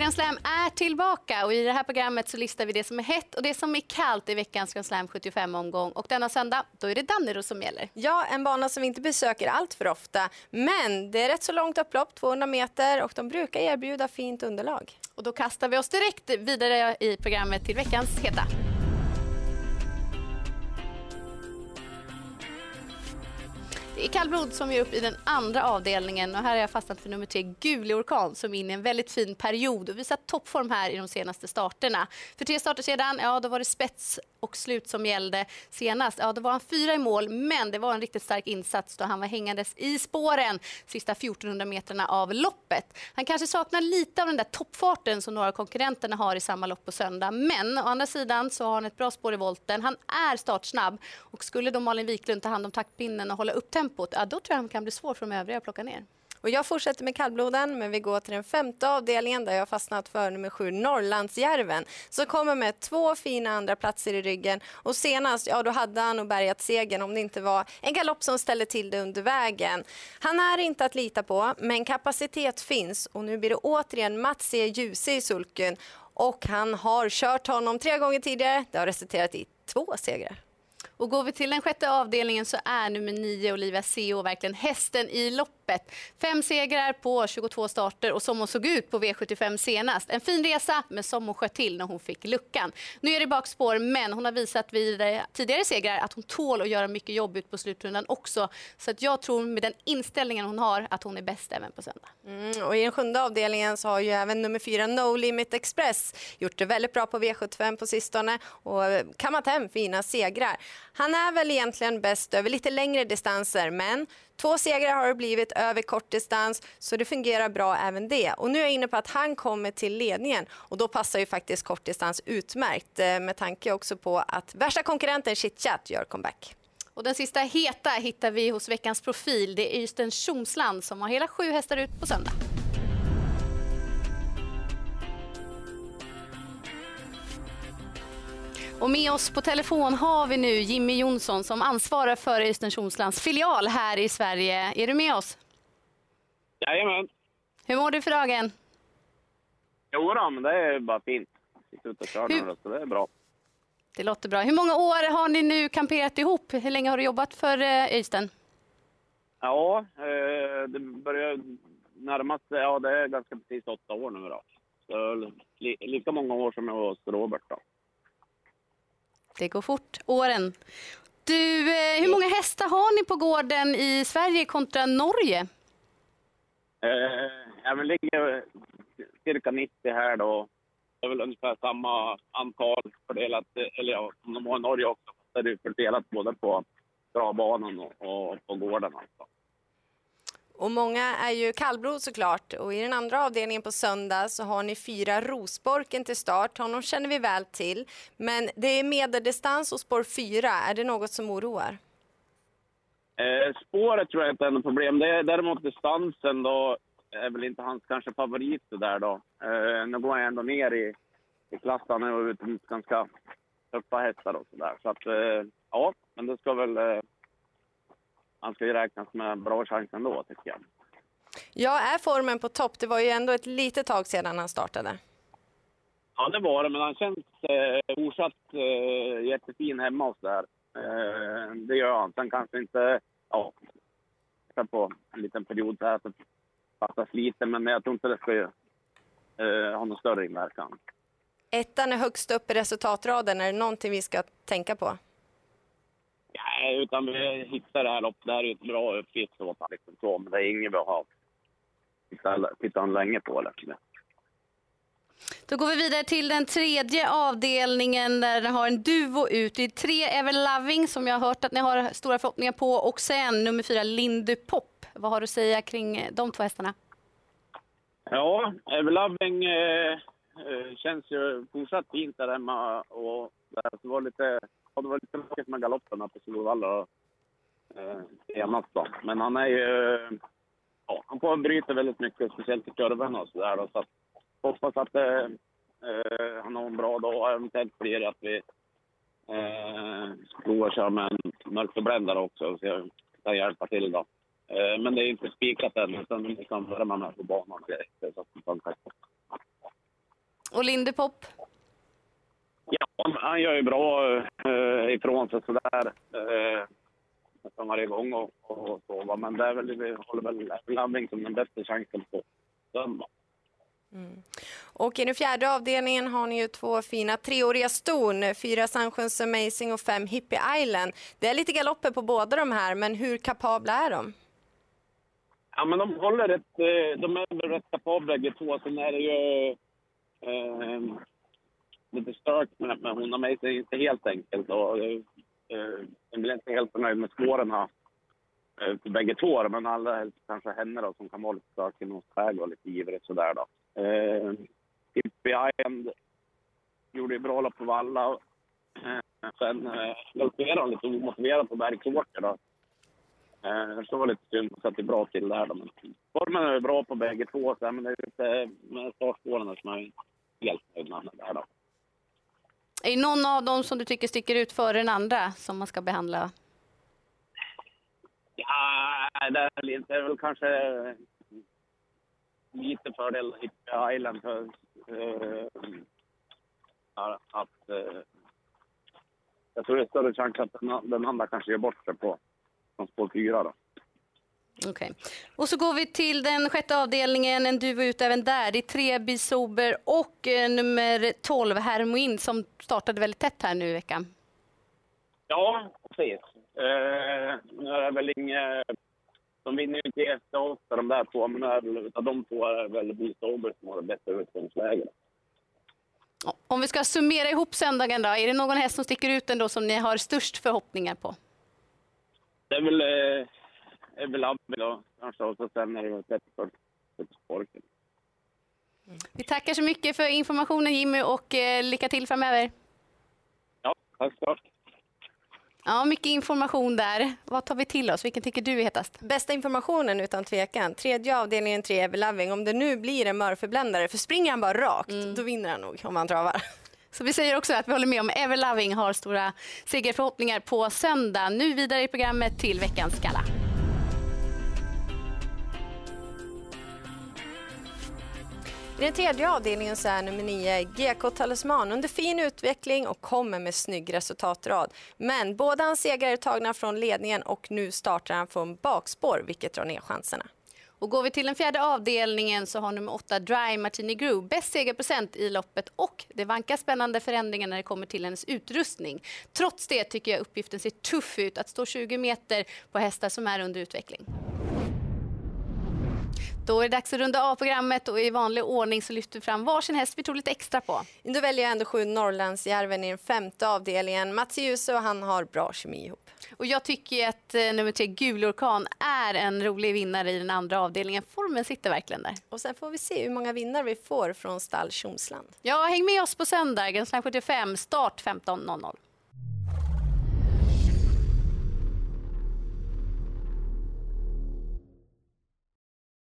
Grand Slam är tillbaka och i det här programmet så listar vi det som är hett och det som är kallt i veckans Grand Slam 75-omgång. Och denna söndag, då är det Dannero som gäller. Ja, en bana som vi inte besöker allt för ofta. Men det är rätt så långt upplopp, 200 meter och de brukar erbjuda fint underlag. Och då kastar vi oss direkt vidare i programmet till veckans heta. Det är kallblod som är upp i den andra avdelningen och här har jag fastnat för nummer tre, Gulig Orkan, som är inne i en väldigt fin period och visat toppform här i de senaste starterna. För tre starter sedan, ja då var det spets och slut som gällde senast. Ja, då var han fyra i mål, men det var en riktigt stark insats då han var hängandes i spåren sista 1400 meterna av loppet. Han kanske saknar lite av den där toppfarten som några av konkurrenterna har i samma lopp på söndag, men å andra sidan så har han ett bra spår i volten. Han är startsnabb och skulle då Malin Wiklund ta hand om taktpinnen och hålla upp tempot, tempot, ja, då tror jag han kan bli svår för de övriga att plocka ner. Och jag fortsätter med kallbloden, men vi går till den femte avdelningen där jag fastnat för nummer sju, Norrlandsjärven, som kommer med två fina andra platser i ryggen. Och senast, ja då hade han nog bärgat segern om det inte var en galopp som ställde till det under vägen. Han är inte att lita på, men kapacitet finns och nu blir det återigen Mats E. Djuse i sulken. Och han har kört honom tre gånger tidigare. Det har resulterat i två segrar. Och går vi till den sjätte avdelningen så är nummer nio Olivia Seo verkligen hästen i loppet. Fem segrar på 22 starter och som hon såg ut på V75 senast. En fin resa, men som hon sköt till när hon fick luckan. Nu är det bakspår, men hon har visat vid tidigare segrar att hon tål att göra mycket jobb ut på slutrundan också. Så att jag tror med den inställningen hon har att hon är bäst även på söndag. Mm, och I den sjunde avdelningen så har ju även nummer fyra No Limit Express gjort det väldigt bra på V75 på sistone och kammat hem fina segrar. Han är väl egentligen bäst över lite längre distanser, men två segrar har det blivit över kortdistans, så det fungerar bra även det. Och nu är jag inne på att han kommer till ledningen och då passar ju faktiskt kortdistans utmärkt eh, med tanke också på att värsta konkurrenten Chitchat gör comeback. Och den sista heta hittar vi hos veckans profil. Det är Öystein Tjomsland som har hela sju hästar ut på söndag. Och med oss på telefon har vi nu Jimmy Jonsson som ansvarar för Östernsundslands filial här i Sverige. Är du med oss? Jajamän. Hur mår du för dagen? Jo då, men det är bara fint. Sitter ute och kör Hur- nu, så det är bra. Det låter bra. Hur många år har ni nu kamperat ihop? Hur länge har du jobbat för eh, Öystein? Ja, eh, det börjar närma sig, ja det är ganska precis åtta år nu då. Så li, lika många år som jag var hos Robert då. Det går fort, åren. Du, eh, hur många hästar har ni på gården i Sverige kontra Norge? Eh, jag vill cirka 90 här då. Det är väl ungefär samma antal fördelat, eller ja, som de har i Norge också. Det är fördelat både på travbanan och, och på gården alltså. Och många är ju kallblod såklart. Och i den andra avdelningen på söndag så har ni fyra Rosborken till start. Honom känner vi väl till. Men det är medeldistans och spår fyra. Är det något som oroar? Eh, spåret tror jag inte är något problem. Det är, däremot distansen då är väl inte hans kanske favorit det där då. Eh, nu går han ändå ner i, i klass. Han är ute mot ganska tuffa hästar och sådär. Så att eh, ja, men det ska väl... Eh, han ska ju räknas med bra chans ändå tycker jag. Ja, är formen på topp? Det var ju ändå ett litet tag sedan han startade. Ja, det var det, men han känns eh, fortsatt eh, jättefin hemma och sådär. Eh, det gör han. Sen kanske inte... Ja, på en liten period så här så fattas lite, men jag tror inte det ska ju, eh, ha någon större inverkan. Ettan är högst upp i resultatraden. Är det någonting vi ska tänka på? Nej, utan vi hittar det här loppet. Det här är ju ett bra uppgift åt liksom så, men det är inget vi har tittat, länge på. Liksom. Då går vi vidare till den tredje avdelningen där den har en duo ut. Det är tre Everloving som jag har hört att ni har stora förhoppningar på och sen nummer fyra Lindy Pop. Vad har du att säga kring eh, de två hästarna? Ja, Everloving eh, eh, känns ju fortsatt fint där hemma. Och det var lite, ja, det var lite tråkigt med galoppen på Solvalla eh, senast. Då. Men han är ju... Ja, han får väldigt mycket, speciellt i kurvorna och sådär. då, Så att, hoppas att eh, eh han har en bra dag. och Eventuellt blir det att vi eh, provar att köra med en mörkerbländare också och ser om vi kan hjälpa till. Då. Eh, men det är inte spikat än, utan vi kan värma med på banan direkt. Så att. Och Lindepop? Ja, han gör ju bra eh, ifrån sig sådär. Eh, nästan varje gång och, och så. va. Men det är väl, vi håller väl Loving som den bästa chansen på söndag. Och i den fjärde avdelningen har ni ju två fina treåriga ston, fyra Sandsjöns Amazing och fem Hippie Island. Det är lite galopper på båda de här, men hur kapabla är de? Ja, men de håller rätt, eh, de är väl rätt kapabla bägge två. Sen är det ju eh, lite stök med, med hon och mig. Det är inte helt enkelt. Och, eh, eh jag blir inte helt nöjd med spåren här. Eh, för bägge två, men allra helst kanske henne då, som kan vara lite stökig någon väg och lite ivrig sådär då. Eh, Hippie Island gjorde ju bra lopp på Valla. Eh, sen eh, galopperade hon lite omotiverat på Bergsåker då. Eh, så var lite synd, så att bra till där då. Men formen är bra på bägge två, så men det är lite med startspåren som jag är helt nöjd med där då. Är det någon av dem som du tycker sticker ut före den andra som man ska behandla? Ja, det är väl. Det är väl kanske lite fördel Hippie Island för uh, att uh, jag tror det är större chans att den, den andra kanske gör bort sig på från spår fyra då. Okej. Och så går vi till den sjätte avdelningen, en duo ut även där. Det är tre Bisober och eh, nummer 12 Hermoin som startade väldigt tätt här nu i veckan. Ja, precis. Eh, nu är det väl inget... De vinner ju inte jätteofta de där två, men utav de två är det väl Bisober som har det bättre utgångsläget. Om vi ska summera ihop söndagen då, är det någon häst som sticker ut ändå som ni har störst förhoppningar på? Det är väl... Eh, är väl Abbe då, kanske. Och så sen är det. Pettersborken. Vi tackar så mycket för informationen Jimmy och eh, lycka till framöver. Ja, tack så mycket. Ja, mycket information där. Vad tar vi till oss? Vilken tycker du är hetast? Bästa informationen utan tvekan. Tredje avdelningen, tre Everloving. Om det nu blir en Murphy-bländare, för springer han bara rakt, då vinner han nog om han travar. Så vi säger också att vi håller med om Everloving har stora segerförhoppningar på söndag. Nu vidare i programmet till veckans gala. I den tredje avdelningen så är nummer 9 GK Talisman under fin utveckling och kommer med snygg resultatrad. Men båda hans segrar är tagna från ledningen och nu startar han från bakspår vilket drar ner chanserna. Och går vi till den fjärde avdelningen så har nummer 8 Dry Martini Grew bäst segerprocent i loppet och det vankar spännande förändringar när det kommer till hennes utrustning. Trots det tycker jag uppgiften ser tuff ut att stå 20 meter på hästar som är under utveckling. Då är det dags att runda av programmet och i vanlig ordning så lyfter vi fram varsin häst vi tror lite extra på. Då väljer jag ändå sju Norrlandsjärven i den femte avdelningen. Mats Djuse och han har bra kemi ihop. Och jag tycker att eh, nummer tre Gul Orkan är en rolig vinnare i den andra avdelningen. Formen sitter verkligen där. Och sen får vi se hur många vinnare vi får från stall Tjomsland. Ja, häng med oss på söndag, Gränsland 75, start 15.00.